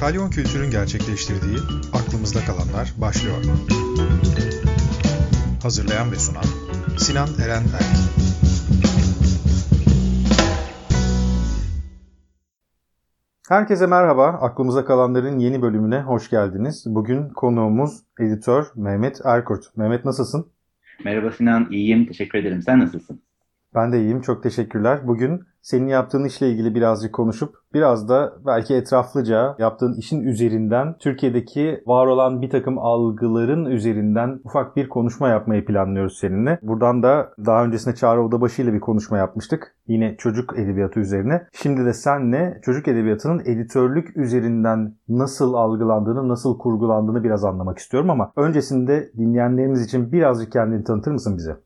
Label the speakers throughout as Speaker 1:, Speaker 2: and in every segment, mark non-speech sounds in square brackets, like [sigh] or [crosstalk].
Speaker 1: Kalyon Kültür'ün gerçekleştirdiği Aklımızda Kalanlar başlıyor. Hazırlayan ve sunan Sinan Eren Erk. Herkese merhaba. Aklımıza kalanların yeni bölümüne hoş geldiniz. Bugün konuğumuz editör Mehmet Erkurt. Mehmet nasılsın?
Speaker 2: Merhaba Sinan, iyiyim. Teşekkür ederim. Sen nasılsın?
Speaker 1: Ben de iyiyim. Çok teşekkürler. Bugün senin yaptığın işle ilgili birazcık konuşup biraz da belki etraflıca yaptığın işin üzerinden Türkiye'deki var olan bir takım algıların üzerinden ufak bir konuşma yapmayı planlıyoruz seninle. Buradan da daha öncesinde Çağrı Odabaşı ile bir konuşma yapmıştık. Yine çocuk edebiyatı üzerine. Şimdi de senle çocuk edebiyatının editörlük üzerinden nasıl algılandığını, nasıl kurgulandığını biraz anlamak istiyorum ama öncesinde dinleyenlerimiz için birazcık kendini tanıtır mısın bize?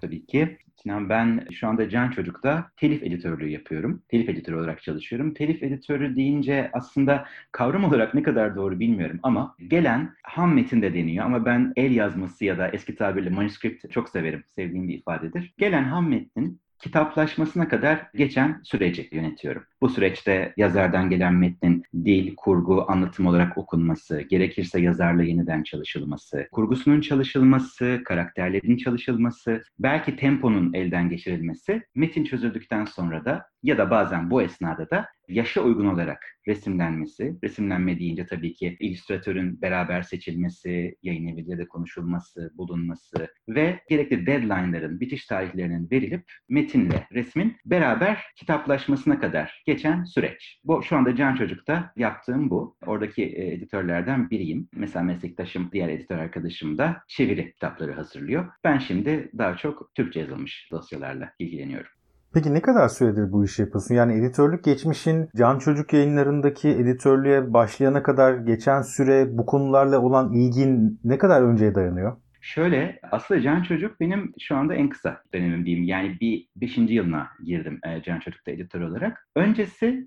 Speaker 2: Tabii ki. Sinan ben şu anda Can Çocuk'ta telif editörlüğü yapıyorum. Telif editörü olarak çalışıyorum. Telif editörü deyince aslında kavram olarak ne kadar doğru bilmiyorum ama gelen ham metin de deniyor ama ben el yazması ya da eski tabirle manuscript çok severim. Sevdiğim bir ifadedir. Gelen ham metnin kitaplaşmasına kadar geçen süreci yönetiyorum. Bu süreçte yazardan gelen metnin dil, kurgu, anlatım olarak okunması, gerekirse yazarla yeniden çalışılması, kurgusunun çalışılması, karakterlerin çalışılması, belki temponun elden geçirilmesi, metin çözüldükten sonra da ya da bazen bu esnada da yaşa uygun olarak resimlenmesi, resimlenme deyince tabii ki illüstratörün beraber seçilmesi, yayın eviyle de konuşulması, bulunması ve gerekli deadline'ların, bitiş tarihlerinin verilip metinle resmin beraber kitaplaşmasına kadar geçen süreç. Bu şu anda Can Çocuk'ta yaptığım bu. Oradaki e, editörlerden biriyim. Mesela meslektaşım, diğer editör arkadaşım da çeviri kitapları hazırlıyor. Ben şimdi daha çok Türkçe yazılmış dosyalarla ilgileniyorum.
Speaker 1: Peki ne kadar süredir bu işi yapıyorsun? Yani editörlük geçmişin Can Çocuk yayınlarındaki editörlüğe başlayana kadar geçen süre bu konularla olan ilgin ne kadar önceye dayanıyor?
Speaker 2: Şöyle, aslında Can Çocuk benim şu anda en kısa dönemim diyeyim. Yani bir beşinci yılına girdim Can Çocuk'ta editör olarak. Öncesi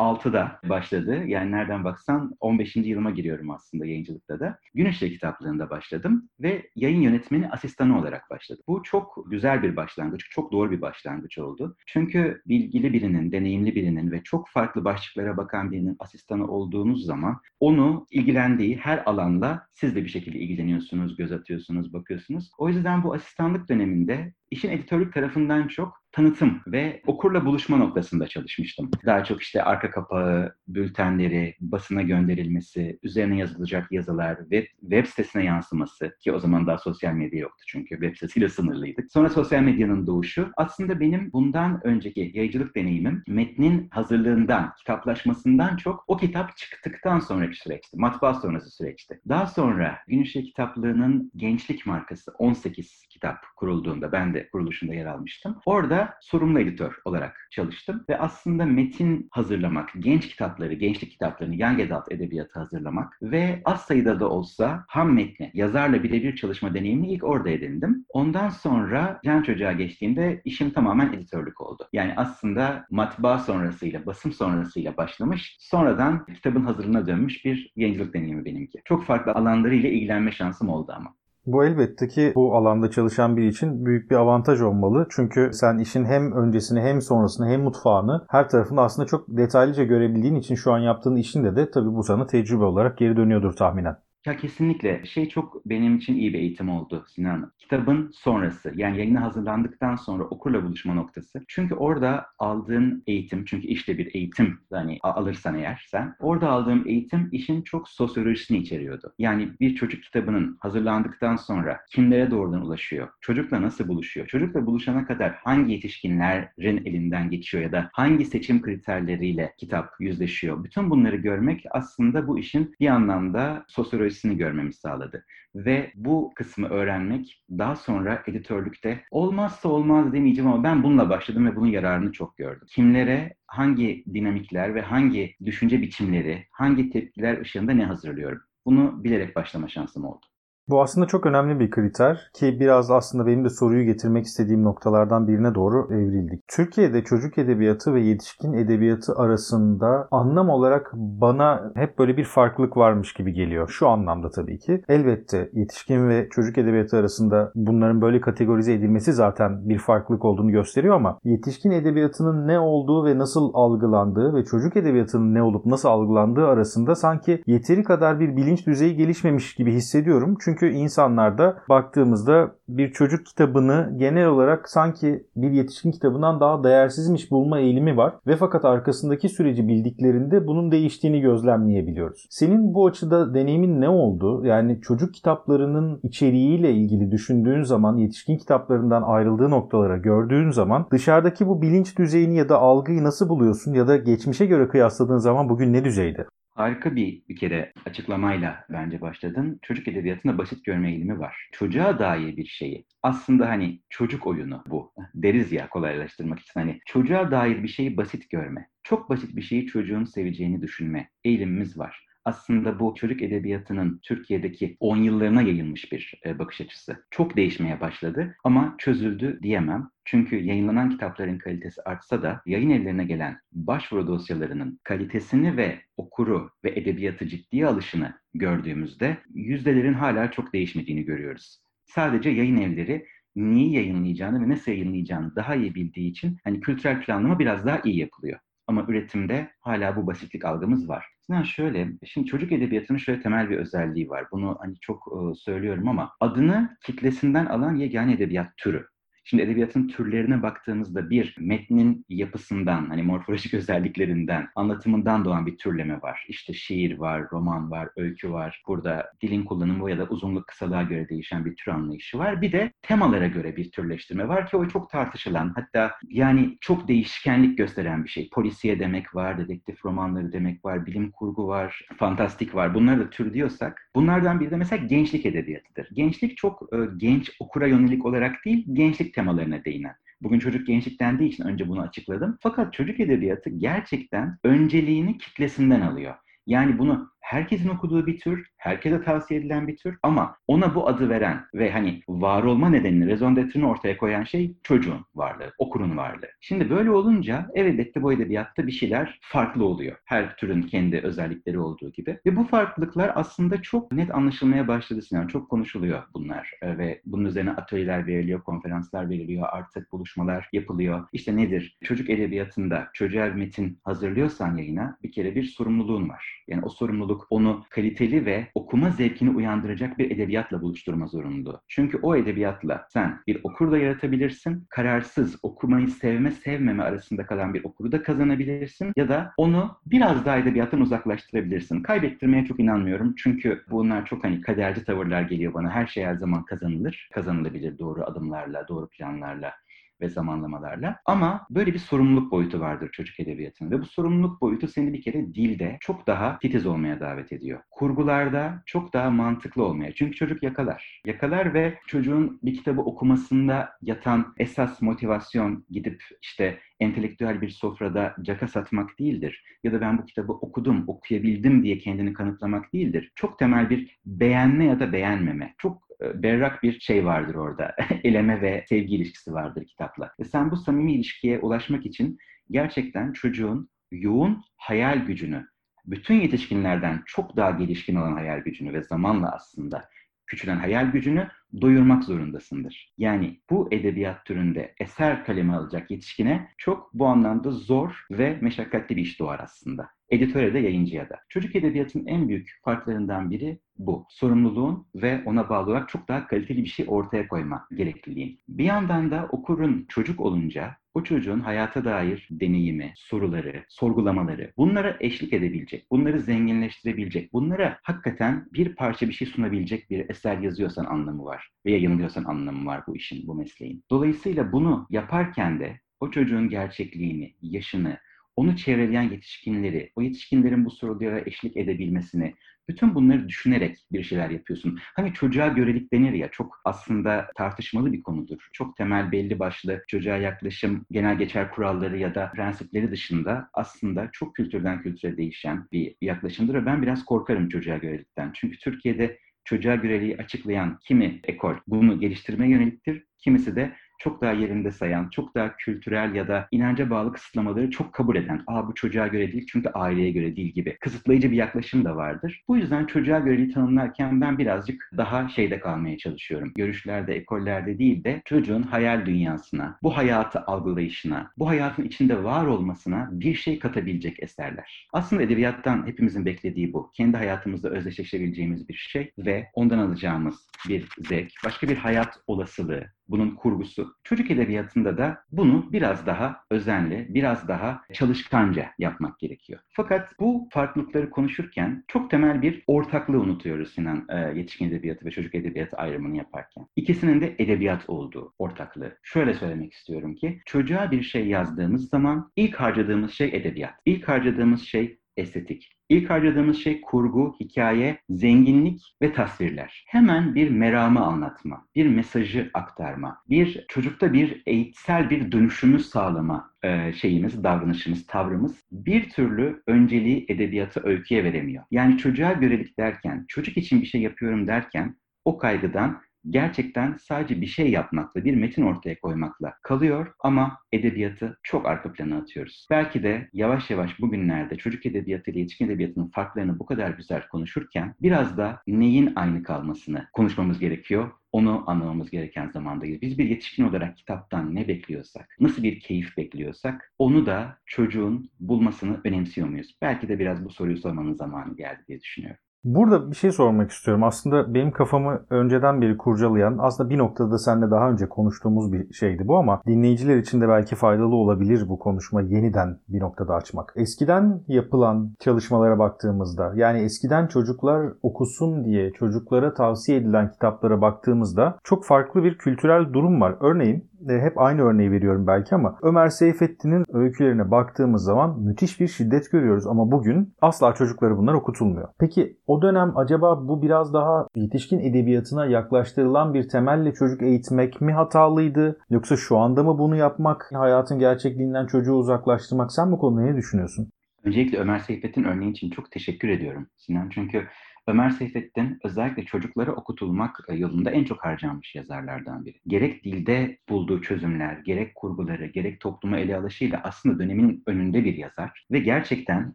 Speaker 2: 2006'da başladı. Yani nereden baksan 15. yılıma giriyorum aslında yayıncılıkta da. Gün Işığı kitaplığında başladım ve yayın yönetmeni asistanı olarak başladım. Bu çok güzel bir başlangıç, çok doğru bir başlangıç oldu. Çünkü bilgili birinin, deneyimli birinin ve çok farklı başlıklara bakan birinin asistanı olduğunuz zaman onu ilgilendiği her alanla siz de bir şekilde ilgileniyorsunuz, göz atıyorsunuz, bakıyorsunuz. O yüzden bu asistanlık döneminde işin editörlük tarafından çok tanıtım ve okurla buluşma noktasında çalışmıştım. Daha çok işte arka kapağı, bültenleri, basına gönderilmesi, üzerine yazılacak yazılar, web, web sitesine yansıması ki o zaman daha sosyal medya yoktu çünkü web sitesiyle sınırlıydık. Sonra sosyal medyanın doğuşu. Aslında benim bundan önceki yayıncılık deneyimim metnin hazırlığından, kitaplaşmasından çok o kitap çıktıktan sonraki süreçti. Matbaa sonrası süreçti. Daha sonra Gün Işığı Kitaplığı'nın gençlik markası 18 kitap kurulduğunda ben de kuruluşunda yer almıştım. Orada sorumlu editör olarak çalıştım ve aslında metin hazırlamak, genç kitapları, gençlik kitaplarını, young adult edebiyatı hazırlamak ve az sayıda da olsa ham metni, yazarla birebir çalışma deneyimini ilk orada edindim. Ondan sonra Can Çocuğa geçtiğimde işim tamamen editörlük oldu. Yani aslında matbaa sonrasıyla, basım sonrasıyla başlamış, sonradan kitabın hazırlığına dönmüş bir yayıncılık deneyimi benimki. Çok farklı alanlarıyla ilgilenme şansım oldu ama.
Speaker 1: Bu elbette ki bu alanda çalışan biri için büyük bir avantaj olmalı. Çünkü sen işin hem öncesini hem sonrasını hem mutfağını her tarafını aslında çok detaylıca görebildiğin için şu an yaptığın işinde de tabii bu sana tecrübe olarak geri dönüyordur tahminen.
Speaker 2: Ya kesinlikle. Şey çok benim için iyi bir eğitim oldu Sinan. Kitabın sonrası yani yayına hazırlandıktan sonra okurla buluşma noktası. Çünkü orada aldığın eğitim, çünkü işte bir eğitim hani alırsan eğer sen, orada aldığım eğitim işin çok sosyolojisini içeriyordu. Yani bir çocuk kitabının hazırlandıktan sonra kimlere doğrudan ulaşıyor? Çocukla nasıl buluşuyor? Çocukla buluşana kadar hangi yetişkinlerin elinden geçiyor ya da hangi seçim kriterleriyle kitap yüzleşiyor? Bütün bunları görmek aslında bu işin bir anlamda sosyolojisi psikolojisini görmemizi sağladı. Ve bu kısmı öğrenmek daha sonra editörlükte olmazsa olmaz demeyeceğim ama ben bununla başladım ve bunun yararını çok gördüm. Kimlere hangi dinamikler ve hangi düşünce biçimleri, hangi tepkiler ışığında ne hazırlıyorum? Bunu bilerek başlama şansım oldu.
Speaker 1: Bu aslında çok önemli bir kriter ki biraz aslında benim de soruyu getirmek istediğim noktalardan birine doğru evrildik. Türkiye'de çocuk edebiyatı ve yetişkin edebiyatı arasında anlam olarak bana hep böyle bir farklılık varmış gibi geliyor. Şu anlamda tabii ki. Elbette yetişkin ve çocuk edebiyatı arasında bunların böyle kategorize edilmesi zaten bir farklılık olduğunu gösteriyor ama yetişkin edebiyatının ne olduğu ve nasıl algılandığı ve çocuk edebiyatının ne olup nasıl algılandığı arasında sanki yeteri kadar bir bilinç düzeyi gelişmemiş gibi hissediyorum. Çünkü insanlarda baktığımızda bir çocuk kitabını genel olarak sanki bir yetişkin kitabından daha değersizmiş bulma eğilimi var ve fakat arkasındaki süreci bildiklerinde bunun değiştiğini gözlemleyebiliyoruz. Senin bu açıda deneyimin ne oldu? Yani çocuk kitaplarının içeriğiyle ilgili düşündüğün zaman, yetişkin kitaplarından ayrıldığı noktalara gördüğün zaman dışarıdaki bu bilinç düzeyini ya da algıyı nasıl buluyorsun ya da geçmişe göre kıyasladığın zaman bugün ne düzeyde?
Speaker 2: Harika bir bir kere açıklamayla bence başladın. Çocuk edebiyatında basit görme eğilimi var. Çocuğa dair bir şeyi. Aslında hani çocuk oyunu bu. Deriz ya kolaylaştırmak için hani çocuğa dair bir şeyi basit görme. Çok basit bir şeyi çocuğun seveceğini düşünme eğilimimiz var aslında bu çocuk edebiyatının Türkiye'deki 10 yıllarına yayılmış bir e, bakış açısı. Çok değişmeye başladı ama çözüldü diyemem. Çünkü yayınlanan kitapların kalitesi artsa da yayın evlerine gelen başvuru dosyalarının kalitesini ve okuru ve edebiyatı ciddiye alışını gördüğümüzde yüzdelerin hala çok değişmediğini görüyoruz. Sadece yayın evleri niye yayınlayacağını ve nasıl yayınlayacağını daha iyi bildiği için hani kültürel planlama biraz daha iyi yapılıyor. Ama üretimde hala bu basitlik algımız var. Sinan şöyle, şimdi çocuk edebiyatının şöyle temel bir özelliği var. Bunu hani çok söylüyorum ama adını kitlesinden alan yegane edebiyat türü. Şimdi edebiyatın türlerine baktığımızda bir metnin yapısından, hani morfolojik [laughs] özelliklerinden, anlatımından doğan bir türleme var. İşte şiir var, roman var, öykü var. Burada dilin kullanımı ya da uzunluk kısalığa göre değişen bir tür anlayışı var. Bir de temalara göre bir türleştirme var ki o çok tartışılan, hatta yani çok değişkenlik gösteren bir şey. Polisiye demek var, dedektif romanları demek var, bilim kurgu var, fantastik var. Bunları da tür diyorsak, bunlardan biri de mesela gençlik edebiyatıdır. Gençlik çok e, genç okura yönelik olarak değil, gençlik temalarına değinen. Bugün çocuk gençlik dendiği için önce bunu açıkladım. Fakat çocuk edebiyatı gerçekten önceliğini kitlesinden alıyor. Yani bunu herkesin okuduğu bir tür, herkese tavsiye edilen bir tür ama ona bu adı veren ve hani var olma nedenini, rezon ortaya koyan şey çocuğun varlığı, okurun varlığı. Şimdi böyle olunca elbette bu edebiyatta bir şeyler farklı oluyor. Her türün kendi özellikleri olduğu gibi. Ve bu farklılıklar aslında çok net anlaşılmaya başladı Sinan. Çok konuşuluyor bunlar e, ve bunun üzerine atölyeler veriliyor, konferanslar veriliyor, artık buluşmalar yapılıyor. İşte nedir? Çocuk edebiyatında çocuğa metin hazırlıyorsan yayına bir kere bir sorumluluğun var. Yani o sorumluluk zorunluluk onu kaliteli ve okuma zevkini uyandıracak bir edebiyatla buluşturma zorunluluğu. Çünkü o edebiyatla sen bir okur da yaratabilirsin, kararsız okumayı sevme sevmeme arasında kalan bir okuru da kazanabilirsin ya da onu biraz daha edebiyattan uzaklaştırabilirsin. Kaybettirmeye çok inanmıyorum çünkü bunlar çok hani kaderci tavırlar geliyor bana. Her şey her zaman kazanılır, kazanılabilir doğru adımlarla, doğru planlarla ve zamanlamalarla. Ama böyle bir sorumluluk boyutu vardır çocuk edebiyatının ve bu sorumluluk boyutu seni bir kere dilde çok daha titiz olmaya davet ediyor. Kurgularda çok daha mantıklı olmaya. Çünkü çocuk yakalar. Yakalar ve çocuğun bir kitabı okumasında yatan esas motivasyon gidip işte entelektüel bir sofrada caka satmak değildir. Ya da ben bu kitabı okudum, okuyabildim diye kendini kanıtlamak değildir. Çok temel bir beğenme ya da beğenmeme. Çok berrak bir şey vardır orada. [laughs] Eleme ve sevgi ilişkisi vardır kitapla. Ve sen bu samimi ilişkiye ulaşmak için gerçekten çocuğun yoğun hayal gücünü, bütün yetişkinlerden çok daha gelişkin olan hayal gücünü ve zamanla aslında küçülen hayal gücünü doyurmak zorundasındır. Yani bu edebiyat türünde eser kaleme alacak yetişkine çok bu anlamda zor ve meşakkatli bir iş doğar aslında. Editöre de yayıncıya da. Çocuk edebiyatının en büyük farklarından biri bu. Sorumluluğun ve ona bağlı olarak çok daha kaliteli bir şey ortaya koyma gerekliliğin. Bir yandan da okurun çocuk olunca o çocuğun hayata dair deneyimi, soruları, sorgulamaları bunlara eşlik edebilecek, bunları zenginleştirebilecek, bunlara hakikaten bir parça bir şey sunabilecek bir eser yazıyorsan anlamı var. Ve yayınlıyorsan anlamı var bu işin, bu mesleğin. Dolayısıyla bunu yaparken de o çocuğun gerçekliğini, yaşını, onu çevreleyen yetişkinleri, o yetişkinlerin bu sorulara eşlik edebilmesini, bütün bunları düşünerek bir şeyler yapıyorsun. Hani çocuğa görelik denir ya, çok aslında tartışmalı bir konudur. Çok temel belli başlı çocuğa yaklaşım, genel geçer kuralları ya da prensipleri dışında aslında çok kültürden kültüre değişen bir yaklaşımdır. Ve ben biraz korkarım çocuğa görelikten. Çünkü Türkiye'de çocuğa göreliği açıklayan kimi ekol bunu geliştirmeye yöneliktir, kimisi de çok daha yerinde sayan, çok daha kültürel ya da inanca bağlı kısıtlamaları çok kabul eden, aa bu çocuğa göre değil çünkü aileye göre değil gibi kısıtlayıcı bir yaklaşım da vardır. Bu yüzden çocuğa göreliği tanımlarken ben birazcık daha şeyde kalmaya çalışıyorum. Görüşlerde, ekollerde değil de çocuğun hayal dünyasına, bu hayatı algılayışına, bu hayatın içinde var olmasına bir şey katabilecek eserler. Aslında edebiyattan hepimizin beklediği bu. Kendi hayatımızda özdeşleşebileceğimiz bir şey ve ondan alacağımız bir zevk, başka bir hayat olasılığı, bunun kurgusu. Çocuk edebiyatında da bunu biraz daha özenli, biraz daha çalışkanca yapmak gerekiyor. Fakat bu farklılıkları konuşurken çok temel bir ortaklığı unutuyoruz Sinan e, yetişkin edebiyatı ve çocuk edebiyatı ayrımını yaparken. İkisinin de edebiyat olduğu ortaklığı. Şöyle söylemek istiyorum ki çocuğa bir şey yazdığımız zaman ilk harcadığımız şey edebiyat. İlk harcadığımız şey estetik. İlk harcadığımız şey kurgu, hikaye, zenginlik ve tasvirler. Hemen bir meramı anlatma, bir mesajı aktarma, bir çocukta bir eğitsel bir dönüşümü sağlama e, şeyimiz, davranışımız, tavrımız bir türlü önceliği edebiyatı öyküye veremiyor. Yani çocuğa görelik derken, çocuk için bir şey yapıyorum derken o kaygıdan gerçekten sadece bir şey yapmakla, bir metin ortaya koymakla kalıyor ama edebiyatı çok arka plana atıyoruz. Belki de yavaş yavaş bugünlerde çocuk edebiyatı ile yetişkin edebiyatının farklarını bu kadar güzel konuşurken biraz da neyin aynı kalmasını konuşmamız gerekiyor. Onu anlamamız gereken zamandayız. Biz bir yetişkin olarak kitaptan ne bekliyorsak, nasıl bir keyif bekliyorsak onu da çocuğun bulmasını önemsiyor muyuz? Belki de biraz bu soruyu sormanın zamanı geldi diye düşünüyorum.
Speaker 1: Burada bir şey sormak istiyorum. Aslında benim kafamı önceden beri kurcalayan, aslında bir noktada seninle daha önce konuştuğumuz bir şeydi bu ama dinleyiciler için de belki faydalı olabilir bu konuşma yeniden bir noktada açmak. Eskiden yapılan çalışmalara baktığımızda, yani eskiden çocuklar okusun diye çocuklara tavsiye edilen kitaplara baktığımızda çok farklı bir kültürel durum var. Örneğin hep aynı örneği veriyorum belki ama Ömer Seyfettin'in öykülerine baktığımız zaman müthiş bir şiddet görüyoruz ama bugün asla çocukları bunlar okutulmuyor. Peki o dönem acaba bu biraz daha yetişkin edebiyatına yaklaştırılan bir temelle çocuk eğitmek mi hatalıydı yoksa şu anda mı bunu yapmak hayatın gerçekliğinden çocuğu uzaklaştırmak sen bu konuda ne düşünüyorsun?
Speaker 2: Öncelikle Ömer Seyfettin örneği için çok teşekkür ediyorum Sinan. Çünkü Ömer Seyfettin özellikle çocuklara okutulmak e, yolunda en çok harcanmış yazarlardan biri. Gerek dilde bulduğu çözümler, gerek kurguları, gerek toplumu ele alışıyla aslında dönemin önünde bir yazar ve gerçekten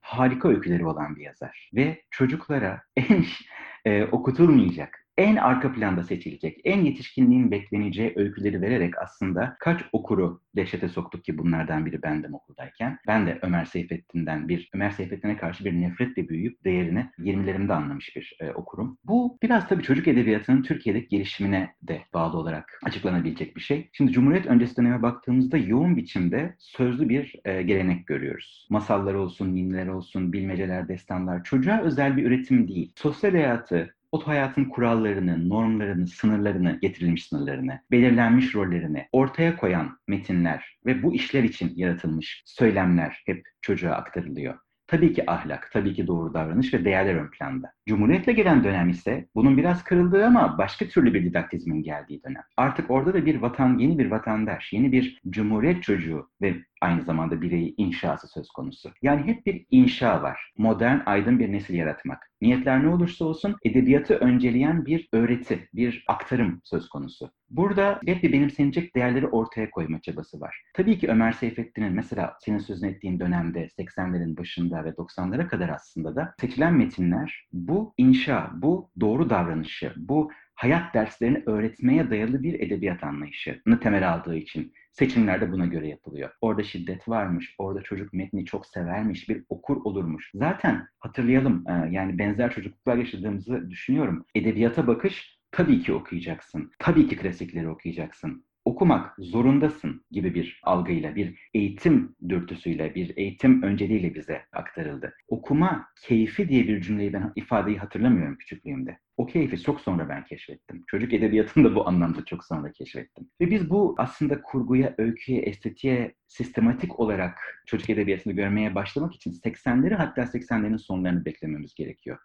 Speaker 2: harika öyküleri olan bir yazar. Ve çocuklara en [laughs] e, okutulmayacak, en arka planda seçilecek, en yetişkinliğin bekleneceği öyküleri vererek aslında kaç okuru dehşete soktuk ki bunlardan biri bendim okuldayken. Ben de Ömer Seyfettin'den bir, Ömer Seyfettin'e karşı bir nefretle büyüyüp değerini 20'lerimde anlamış bir e, okurum. Bu biraz tabii çocuk edebiyatının Türkiye'deki gelişimine de bağlı olarak açıklanabilecek bir şey. Şimdi Cumhuriyet öncesi döneme baktığımızda yoğun biçimde sözlü bir e, gelenek görüyoruz. Masallar olsun, ninniler olsun, bilmeceler, destanlar. Çocuğa özel bir üretim değil. Sosyal hayatı, o hayatın kurallarını, normlarını, sınırlarını, getirilmiş sınırlarını, belirlenmiş rollerini ortaya koyan metinler ve bu işler için yaratılmış söylemler hep çocuğa aktarılıyor. Tabii ki ahlak, tabii ki doğru davranış ve değerler ön planda. Cumhuriyetle gelen dönem ise bunun biraz kırıldığı ama başka türlü bir didaktizmin geldiği dönem. Artık orada da bir vatan, yeni bir vatandaş, yeni bir cumhuriyet çocuğu ve aynı zamanda bireyi inşası söz konusu. Yani hep bir inşa var. Modern, aydın bir nesil yaratmak. Niyetler ne olursa olsun edebiyatı önceleyen bir öğreti, bir aktarım söz konusu. Burada hep bir benimsenecek değerleri ortaya koyma çabası var. Tabii ki Ömer Seyfettin'in mesela senin sözünü ettiğin dönemde 80'lerin başında ve 90'lara kadar aslında da seçilen metinler bu inşa, bu doğru davranışı, bu hayat derslerini öğretmeye dayalı bir edebiyat anlayışını temel aldığı için seçimler de buna göre yapılıyor. Orada şiddet varmış, orada çocuk metni çok severmiş, bir okur olurmuş. Zaten hatırlayalım yani benzer çocukluklar yaşadığımızı düşünüyorum. Edebiyata bakış tabii ki okuyacaksın. Tabii ki klasikleri okuyacaksın okumak zorundasın gibi bir algıyla, bir eğitim dürtüsüyle, bir eğitim önceliğiyle bize aktarıldı. Okuma keyfi diye bir cümleyi ben ifadeyi hatırlamıyorum küçüklüğümde. O keyfi çok sonra ben keşfettim. Çocuk edebiyatını da bu anlamda çok sonra keşfettim. Ve biz bu aslında kurguya, öyküye, estetiğe sistematik olarak çocuk edebiyatını görmeye başlamak için 80'leri hatta 80'lerin sonlarını beklememiz gerekiyor.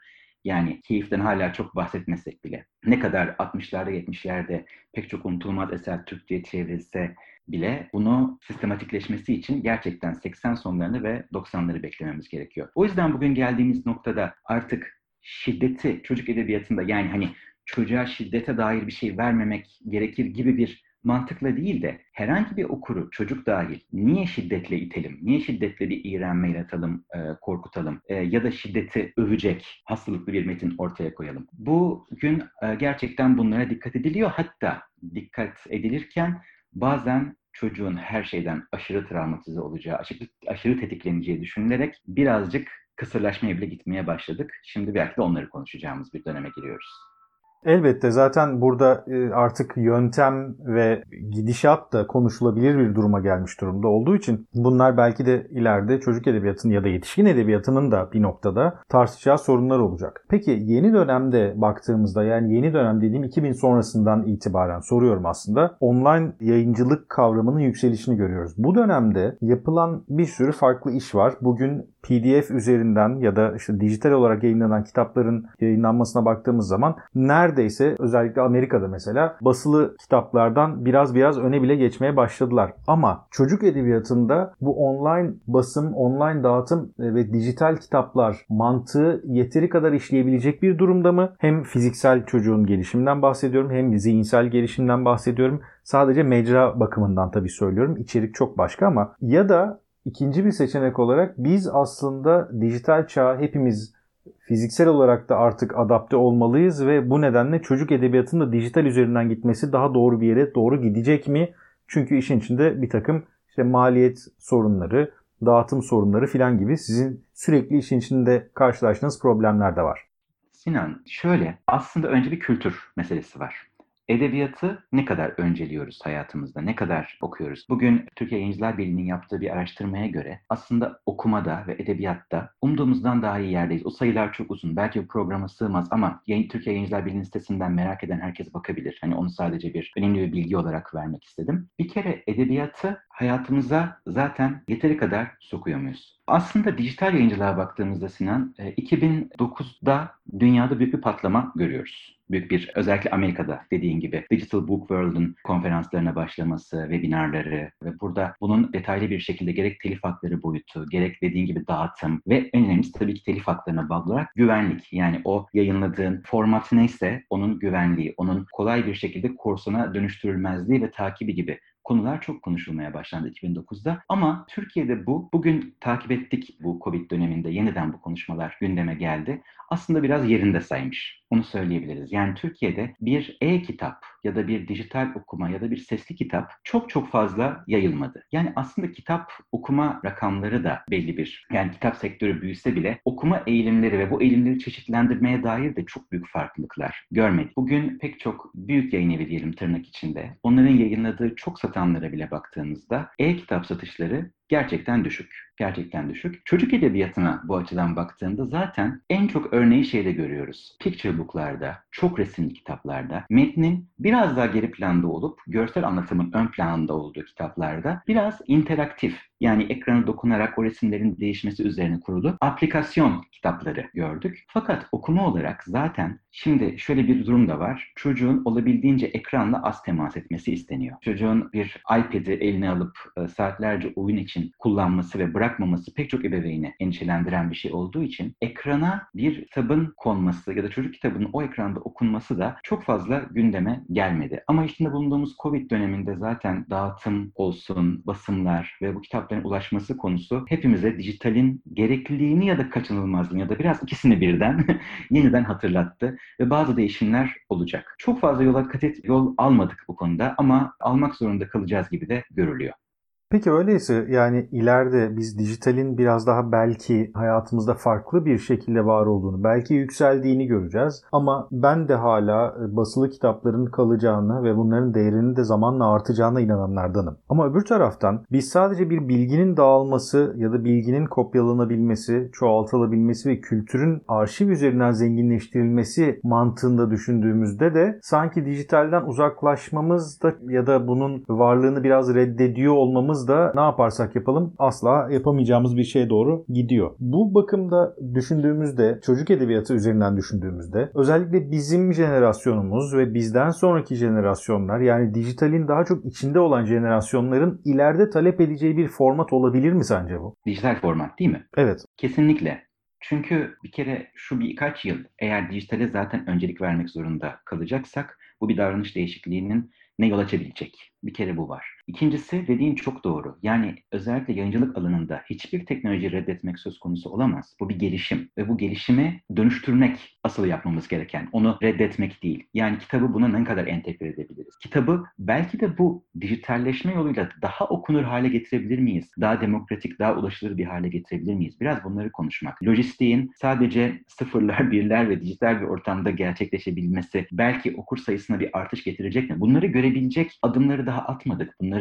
Speaker 2: Yani keyiften hala çok bahsetmesek bile. Ne kadar 60'larda 70'lerde pek çok unutulmaz eser Türkçe'ye çevrilse bile bunu sistematikleşmesi için gerçekten 80 sonlarını ve 90'ları beklememiz gerekiyor. O yüzden bugün geldiğimiz noktada artık şiddeti çocuk edebiyatında yani hani çocuğa şiddete dair bir şey vermemek gerekir gibi bir mantıkla değil de herhangi bir okuru, çocuk dahil niye şiddetle itelim, niye şiddetle bir iğrenme yaratalım, e, korkutalım e, ya da şiddeti övecek hastalıklı bir metin ortaya koyalım. Bugün e, gerçekten bunlara dikkat ediliyor. Hatta dikkat edilirken bazen çocuğun her şeyden aşırı travmatize olacağı, aşırı, aşırı tetikleneceği düşünülerek birazcık kısırlaşmaya bile gitmeye başladık. Şimdi belki de onları konuşacağımız bir döneme giriyoruz.
Speaker 1: Elbette zaten burada e, artık yöntem ve gidişat da konuşulabilir bir duruma gelmiş durumda olduğu için bunlar belki de ileride çocuk edebiyatının ya da yetişkin edebiyatının da bir noktada tartışacağı sorunlar olacak. Peki yeni dönemde baktığımızda yani yeni dönem dediğim 2000 sonrasından itibaren soruyorum aslında online yayıncılık kavramının yükselişini görüyoruz. Bu dönemde yapılan bir sürü farklı iş var. Bugün PDF üzerinden ya da işte dijital olarak yayınlanan kitapların yayınlanmasına baktığımız zaman neredeyse özellikle Amerika'da mesela basılı kitaplardan biraz biraz öne bile geçmeye başladılar. Ama çocuk edebiyatında bu online basım, online dağıtım ve dijital kitaplar mantığı yeteri kadar işleyebilecek bir durumda mı? Hem fiziksel çocuğun gelişiminden bahsediyorum hem zihinsel gelişimden bahsediyorum. Sadece mecra bakımından tabii söylüyorum. İçerik çok başka ama ya da İkinci bir seçenek olarak biz aslında dijital çağa hepimiz fiziksel olarak da artık adapte olmalıyız ve bu nedenle çocuk edebiyatının da dijital üzerinden gitmesi daha doğru bir yere doğru gidecek mi? Çünkü işin içinde bir takım işte maliyet sorunları, dağıtım sorunları filan gibi sizin sürekli işin içinde karşılaştığınız problemler de var.
Speaker 2: Sinan şöyle aslında önce bir kültür meselesi var. Edebiyatı ne kadar önceliyoruz hayatımızda, ne kadar okuyoruz? Bugün Türkiye Yayıncılar Birliği'nin yaptığı bir araştırmaya göre aslında okumada ve edebiyatta umduğumuzdan daha iyi yerdeyiz. O sayılar çok uzun. Belki bu programa sığmaz ama Türkiye Yayıncılar Birliği'nin sitesinden merak eden herkes bakabilir. Hani onu sadece bir önemli bir bilgi olarak vermek istedim. Bir kere edebiyatı hayatımıza zaten yeteri kadar sokuyor muyuz? Aslında dijital yayıncılığa baktığımızda Sinan, 2009'da e, dünyada büyük bir patlama görüyoruz. Büyük bir, özellikle Amerika'da dediğin gibi Digital Book World'un konferanslarına başlaması, webinarları ve burada bunun detaylı bir şekilde gerek telif hakları boyutu, gerek dediğin gibi dağıtım ve en önemlisi tabii ki telif haklarına bağlı olarak güvenlik. Yani o yayınladığın format neyse onun güvenliği, onun kolay bir şekilde kursuna dönüştürülmezliği ve takibi gibi konular çok konuşulmaya başlandı 2009'da. Ama Türkiye'de bu, bugün takip ettik bu Covid döneminde yeniden bu konuşmalar gündeme geldi. Aslında biraz yerinde saymış. Onu söyleyebiliriz. Yani Türkiye'de bir e-kitap ya da bir dijital okuma ya da bir sesli kitap çok çok fazla yayılmadı. Yani aslında kitap okuma rakamları da belli bir. Yani kitap sektörü büyüse bile okuma eğilimleri ve bu eğilimleri çeşitlendirmeye dair de çok büyük farklılıklar görmedik. Bugün pek çok büyük yayın evi diyelim tırnak içinde. Onların yayınladığı çok satanlara bile baktığımızda e-kitap satışları gerçekten düşük. Gerçekten düşük. Çocuk edebiyatına bu açıdan baktığında zaten en çok örneği şeyde görüyoruz. Picture book'larda, çok resimli kitaplarda, metnin biraz daha geri planda olup görsel anlatımın ön planında olduğu kitaplarda biraz interaktif yani ekranı dokunarak o resimlerin değişmesi üzerine kurulu aplikasyon kitapları gördük. Fakat okuma olarak zaten şimdi şöyle bir durum da var. Çocuğun olabildiğince ekranla az temas etmesi isteniyor. Çocuğun bir iPad'i eline alıp e, saatlerce oyun için kullanması ve bırakmaması pek çok ebeveyni endişelendiren bir şey olduğu için ekrana bir kitabın konması ya da çocuk kitabının o ekranda okunması da çok fazla gündeme gelmedi. Ama içinde bulunduğumuz Covid döneminde zaten dağıtım olsun, basımlar ve bu kitap kitapların ulaşması konusu hepimize dijitalin gerekliliğini ya da kaçınılmazlığını ya da biraz ikisini birden [laughs] yeniden hatırlattı ve bazı değişimler olacak. Çok fazla yola kat et, yol almadık bu konuda ama almak zorunda kalacağız gibi de görülüyor.
Speaker 1: Peki öyleyse yani ileride biz dijitalin biraz daha belki hayatımızda farklı bir şekilde var olduğunu, belki yükseldiğini göreceğiz. Ama ben de hala e, basılı kitapların kalacağını ve bunların değerinin de zamanla artacağına inananlardanım. Ama öbür taraftan biz sadece bir bilginin dağılması ya da bilginin kopyalanabilmesi, çoğaltılabilmesi ve kültürün arşiv üzerinden zenginleştirilmesi mantığında düşündüğümüzde de sanki dijitalden uzaklaşmamız da ya da bunun varlığını biraz reddediyor olmamız yapmamız da ne yaparsak yapalım asla yapamayacağımız bir şeye doğru gidiyor. Bu bakımda düşündüğümüzde, çocuk edebiyatı üzerinden düşündüğümüzde özellikle bizim jenerasyonumuz ve bizden sonraki jenerasyonlar yani dijitalin daha çok içinde olan jenerasyonların ileride talep edeceği bir format olabilir mi sence bu?
Speaker 2: Dijital format değil mi?
Speaker 1: Evet.
Speaker 2: Kesinlikle. Çünkü bir kere şu birkaç yıl eğer dijitale zaten öncelik vermek zorunda kalacaksak bu bir davranış değişikliğinin ne yol açabilecek? Bir kere bu var. İkincisi dediğin çok doğru. Yani özellikle yayıncılık alanında hiçbir teknoloji reddetmek söz konusu olamaz. Bu bir gelişim ve bu gelişimi dönüştürmek asıl yapmamız gereken. Onu reddetmek değil. Yani kitabı buna ne kadar entegre edebiliriz? Kitabı belki de bu dijitalleşme yoluyla daha okunur hale getirebilir miyiz? Daha demokratik, daha ulaşılır bir hale getirebilir miyiz? Biraz bunları konuşmak. Lojistiğin sadece sıfırlar, [laughs] birler ve dijital bir ortamda gerçekleşebilmesi belki okur sayısına bir artış getirecek mi? Bunları görebilecek adımları daha atmadık. Bunları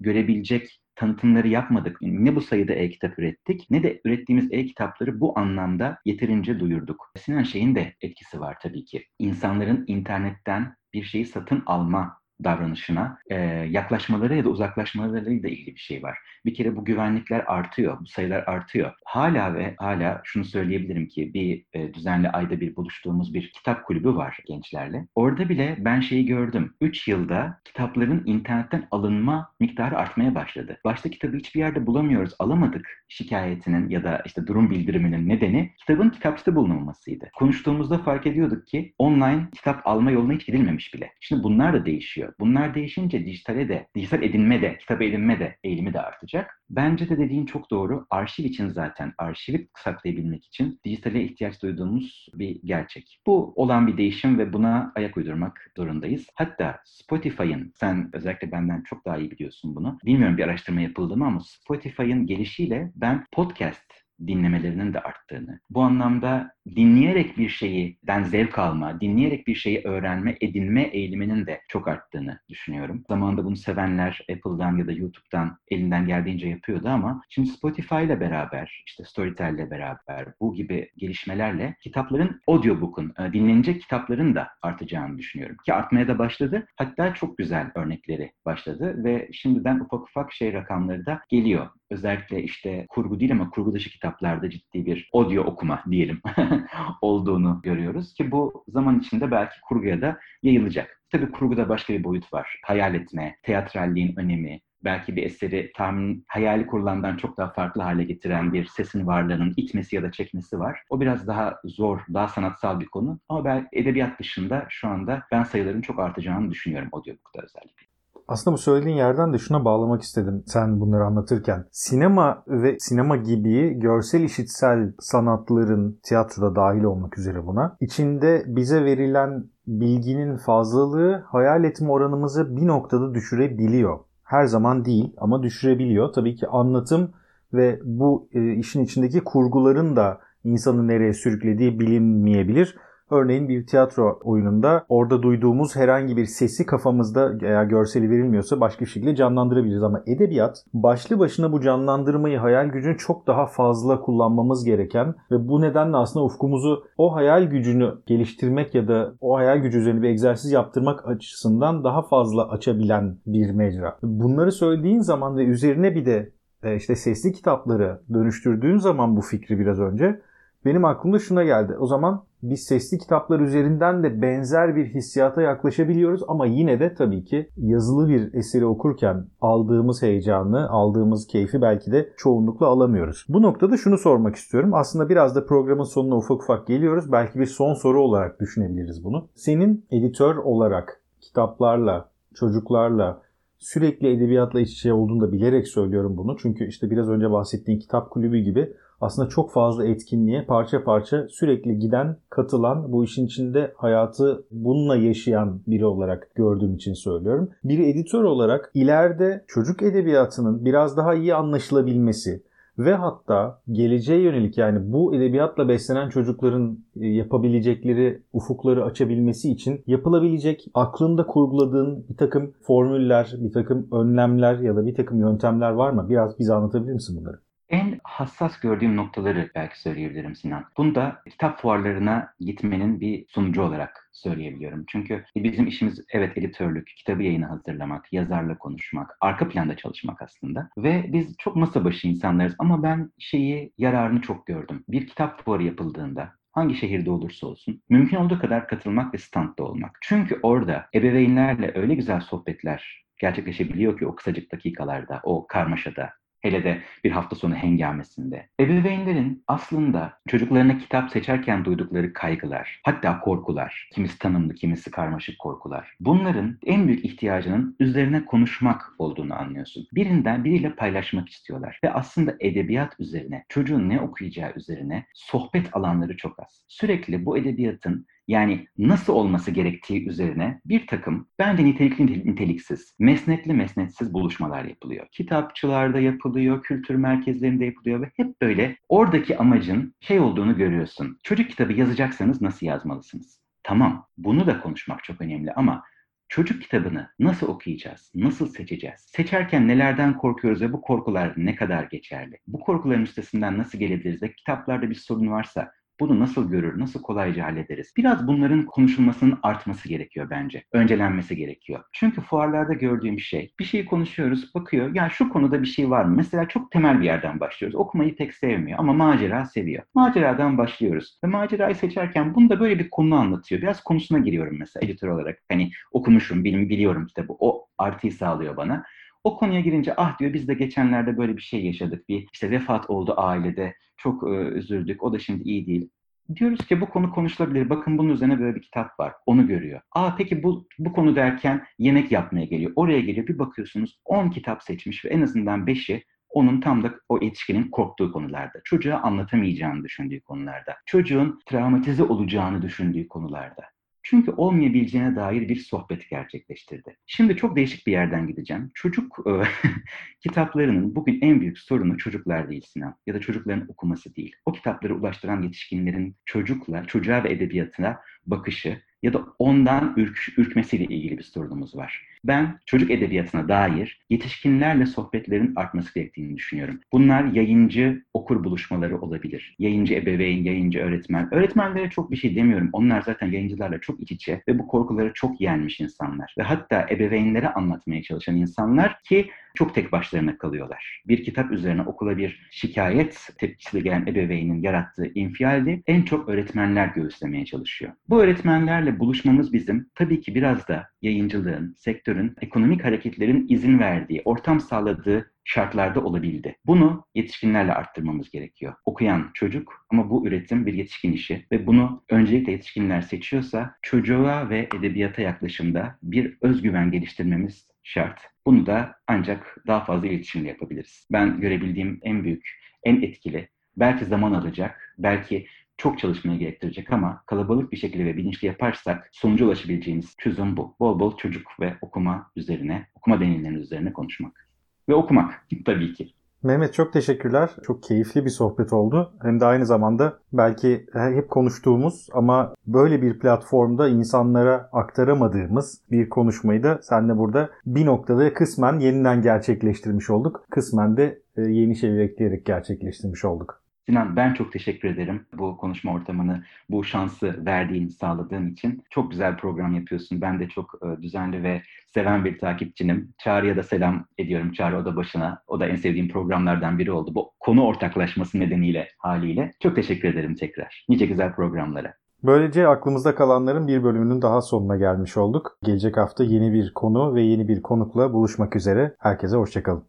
Speaker 2: görebilecek tanıtımları yapmadık. Ne bu sayıda e-kitap ürettik ne de ürettiğimiz e-kitapları bu anlamda yeterince duyurduk. Sinan şeyin de etkisi var tabii ki. İnsanların internetten bir şeyi satın alma davranışına e, yaklaşmaları ya da uzaklaşmalarıyla ilgili bir şey var. Bir kere bu güvenlikler artıyor, bu sayılar artıyor. Hala ve hala şunu söyleyebilirim ki bir e, düzenli ayda bir buluştuğumuz bir kitap kulübü var gençlerle. Orada bile ben şeyi gördüm. 3 yılda kitapların internetten alınma miktarı artmaya başladı. Başta kitabı hiçbir yerde bulamıyoruz, alamadık şikayetinin ya da işte durum bildiriminin nedeni kitabın kitapçıda bulunmamasıydı. Konuştuğumuzda fark ediyorduk ki online kitap alma yoluna hiç gidilmemiş bile. Şimdi bunlar da değişiyor. Bunlar değişince dijitale de, dijital edinme de, kitap edinme de eğilimi de artacak. Bence de dediğin çok doğru. Arşiv için zaten, arşivi saklayabilmek için dijitale ihtiyaç duyduğumuz bir gerçek. Bu olan bir değişim ve buna ayak uydurmak zorundayız. Hatta Spotify'ın, sen özellikle benden çok daha iyi biliyorsun bunu. Bilmiyorum bir araştırma yapıldı mı ama Spotify'ın gelişiyle ben podcast dinlemelerinin de arttığını, bu anlamda dinleyerek bir şeyden zevk alma, dinleyerek bir şeyi öğrenme, edinme eğiliminin de çok arttığını düşünüyorum. Zamanında bunu sevenler Apple'dan ya da YouTube'dan elinden geldiğince yapıyordu ama şimdi Spotify ile beraber, işte Storytel ile beraber bu gibi gelişmelerle kitapların, audiobook'un, e, dinlenecek kitapların da artacağını düşünüyorum. Ki artmaya da başladı. Hatta çok güzel örnekleri başladı ve şimdiden ufak ufak şey rakamları da geliyor. Özellikle işte kurgu değil ama kurgu dışı kitaplarda ciddi bir audio okuma diyelim [laughs] olduğunu görüyoruz ki bu zaman içinde belki kurguya da yayılacak. Tabii kurguda başka bir boyut var. Hayal etme, teatralliğin önemi, belki bir eseri tahmin hayali kurulandan çok daha farklı hale getiren bir sesin varlığının itmesi ya da çekmesi var. O biraz daha zor, daha sanatsal bir konu. Ama ben edebiyat dışında şu anda ben sayıların çok artacağını düşünüyorum audiobook'ta özellikle.
Speaker 1: Aslında bu söylediğin yerden de şuna bağlamak istedim sen bunları anlatırken. Sinema ve sinema gibi görsel işitsel sanatların tiyatroda dahil olmak üzere buna içinde bize verilen bilginin fazlalığı hayal etme oranımızı bir noktada düşürebiliyor. Her zaman değil ama düşürebiliyor. Tabii ki anlatım ve bu e, işin içindeki kurguların da insanı nereye sürüklediği bilinmeyebilir. Örneğin bir tiyatro oyununda orada duyduğumuz herhangi bir sesi kafamızda eğer görseli verilmiyorsa başka bir şekilde canlandırabiliriz. Ama edebiyat başlı başına bu canlandırmayı hayal gücünü çok daha fazla kullanmamız gereken ve bu nedenle aslında ufkumuzu o hayal gücünü geliştirmek ya da o hayal gücü üzerine bir egzersiz yaptırmak açısından daha fazla açabilen bir mecra. Bunları söylediğin zaman ve üzerine bir de e, işte sesli kitapları dönüştürdüğün zaman bu fikri biraz önce benim aklımda şuna geldi. O zaman biz sesli kitaplar üzerinden de benzer bir hissiyata yaklaşabiliyoruz ama yine de tabii ki yazılı bir eseri okurken aldığımız heyecanı, aldığımız keyfi belki de çoğunlukla alamıyoruz. Bu noktada şunu sormak istiyorum. Aslında biraz da programın sonuna ufak ufak geliyoruz. Belki bir son soru olarak düşünebiliriz bunu. Senin editör olarak kitaplarla, çocuklarla, sürekli edebiyatla iç içe olduğunu da bilerek söylüyorum bunu. Çünkü işte biraz önce bahsettiğin kitap kulübü gibi aslında çok fazla etkinliğe parça parça sürekli giden, katılan, bu işin içinde hayatı bununla yaşayan biri olarak gördüğüm için söylüyorum. Bir editör olarak ileride çocuk edebiyatının biraz daha iyi anlaşılabilmesi, ve hatta geleceğe yönelik yani bu edebiyatla beslenen çocukların e, yapabilecekleri ufukları açabilmesi için yapılabilecek aklında kurguladığın bir takım formüller, bir takım önlemler ya da bir takım yöntemler var mı? Biraz bize anlatabilir misin bunları?
Speaker 2: En hassas gördüğüm noktaları belki söyleyebilirim Sinan. Bunda kitap fuarlarına gitmenin bir sunucu olarak söyleyebiliyorum. Çünkü bizim işimiz evet editörlük, kitabı yayını hazırlamak, yazarla konuşmak, arka planda çalışmak aslında. Ve biz çok masa başı insanlarız ama ben şeyi, yararını çok gördüm. Bir kitap fuarı yapıldığında hangi şehirde olursa olsun mümkün olduğu kadar katılmak ve standda olmak. Çünkü orada ebeveynlerle öyle güzel sohbetler gerçekleşebiliyor ki o kısacık dakikalarda, o karmaşada, Hele de bir hafta sonu hengamesinde. Ebeveynlerin aslında çocuklarına kitap seçerken duydukları kaygılar, hatta korkular, kimisi tanımlı, kimisi karmaşık korkular. Bunların en büyük ihtiyacının üzerine konuşmak olduğunu anlıyorsun. Birinden biriyle paylaşmak istiyorlar. Ve aslında edebiyat üzerine, çocuğun ne okuyacağı üzerine sohbet alanları çok az. Sürekli bu edebiyatın yani nasıl olması gerektiği üzerine bir takım bence nitelikli niteliksiz, mesnetli mesnetsiz buluşmalar yapılıyor. Kitapçılarda yapılıyor, kültür merkezlerinde yapılıyor ve hep böyle oradaki amacın şey olduğunu görüyorsun. Çocuk kitabı yazacaksanız nasıl yazmalısınız? Tamam, bunu da konuşmak çok önemli ama çocuk kitabını nasıl okuyacağız? Nasıl seçeceğiz? Seçerken nelerden korkuyoruz ve bu korkular ne kadar geçerli? Bu korkuların üstesinden nasıl gelebiliriz ve kitaplarda bir sorun varsa bunu nasıl görür, nasıl kolayca hallederiz? Biraz bunların konuşulmasının artması gerekiyor bence. Öncelenmesi gerekiyor. Çünkü fuarlarda gördüğüm şey, bir şeyi konuşuyoruz, bakıyor, ya şu konuda bir şey var mı? Mesela çok temel bir yerden başlıyoruz. Okumayı pek sevmiyor ama macera seviyor. Maceradan başlıyoruz. Ve macerayı seçerken bunda böyle bir konu anlatıyor. Biraz konusuna giriyorum mesela editör olarak. Hani okumuşum, bilim, biliyorum kitabı. O artıyı sağlıyor bana. O konuya girince ah diyor biz de geçenlerde böyle bir şey yaşadık. Bir işte vefat oldu ailede. Çok e, üzüldük. O da şimdi iyi değil. Diyoruz ki bu konu konuşulabilir. Bakın bunun üzerine böyle bir kitap var. Onu görüyor. Aa peki bu bu konu derken yemek yapmaya geliyor. Oraya geliyor. Bir bakıyorsunuz 10 kitap seçmiş ve en azından 5'i onun tam da o yetişkinin korktuğu konularda, çocuğa anlatamayacağını düşündüğü konularda, çocuğun travmatize olacağını düşündüğü konularda. Çünkü olmayabileceğine dair bir sohbet gerçekleştirdi. Şimdi çok değişik bir yerden gideceğim. Çocuk e, [laughs] kitaplarının bugün en büyük sorunu çocuklar değil Sinan ya da çocukların okuması değil. O kitapları ulaştıran yetişkinlerin çocukla, çocuğa ve edebiyatına bakışı ya da ondan ürk, ürkmesiyle ilgili bir sorunumuz var. Ben çocuk edebiyatına dair yetişkinlerle sohbetlerin artması gerektiğini düşünüyorum. Bunlar yayıncı okur buluşmaları olabilir. Yayıncı ebeveyn, yayıncı öğretmen. Öğretmenlere çok bir şey demiyorum. Onlar zaten yayıncılarla çok iç içe ve bu korkuları çok yenmiş insanlar. Ve hatta ebeveynlere anlatmaya çalışan insanlar ki çok tek başlarına kalıyorlar. Bir kitap üzerine okula bir şikayet tepkisiyle gelen ebeveynin yarattığı infialde en çok öğretmenler göğüslemeye çalışıyor. Bu öğretmenlerle buluşmamız bizim tabii ki biraz da yayıncılığın, sektörün, ekonomik hareketlerin izin verdiği, ortam sağladığı şartlarda olabildi. Bunu yetişkinlerle arttırmamız gerekiyor. Okuyan çocuk ama bu üretim bir yetişkin işi ve bunu öncelikle yetişkinler seçiyorsa çocuğa ve edebiyata yaklaşımda bir özgüven geliştirmemiz şart. Bunu da ancak daha fazla iletişimle yapabiliriz. Ben görebildiğim en büyük, en etkili, belki zaman alacak, belki çok çalışmaya gerektirecek ama kalabalık bir şekilde ve bilinçli yaparsak sonuca ulaşabileceğimiz çözüm bu. Bol bol çocuk ve okuma üzerine, okuma deneyimlerinin üzerine konuşmak. Ve okumak [laughs] tabii ki.
Speaker 1: Mehmet çok teşekkürler. Çok keyifli bir sohbet oldu. Hem de aynı zamanda belki hep konuştuğumuz ama böyle bir platformda insanlara aktaramadığımız bir konuşmayı da senle burada bir noktada kısmen yeniden gerçekleştirmiş olduk. Kısmen de e, yeni şeyler ekleyerek gerçekleştirmiş olduk.
Speaker 2: Sinan ben çok teşekkür ederim bu konuşma ortamını, bu şansı verdiğin, sağladığın için. Çok güzel program yapıyorsun. Ben de çok e, düzenli ve seven bir takipçinim. Çağrı'ya da selam ediyorum. Çağrı o da başına. O da en sevdiğim programlardan biri oldu. Bu konu ortaklaşması nedeniyle haliyle. Çok teşekkür ederim tekrar. Nice güzel programlara.
Speaker 1: Böylece aklımızda kalanların bir bölümünün daha sonuna gelmiş olduk. Gelecek hafta yeni bir konu ve yeni bir konukla buluşmak üzere. Herkese hoşçakalın.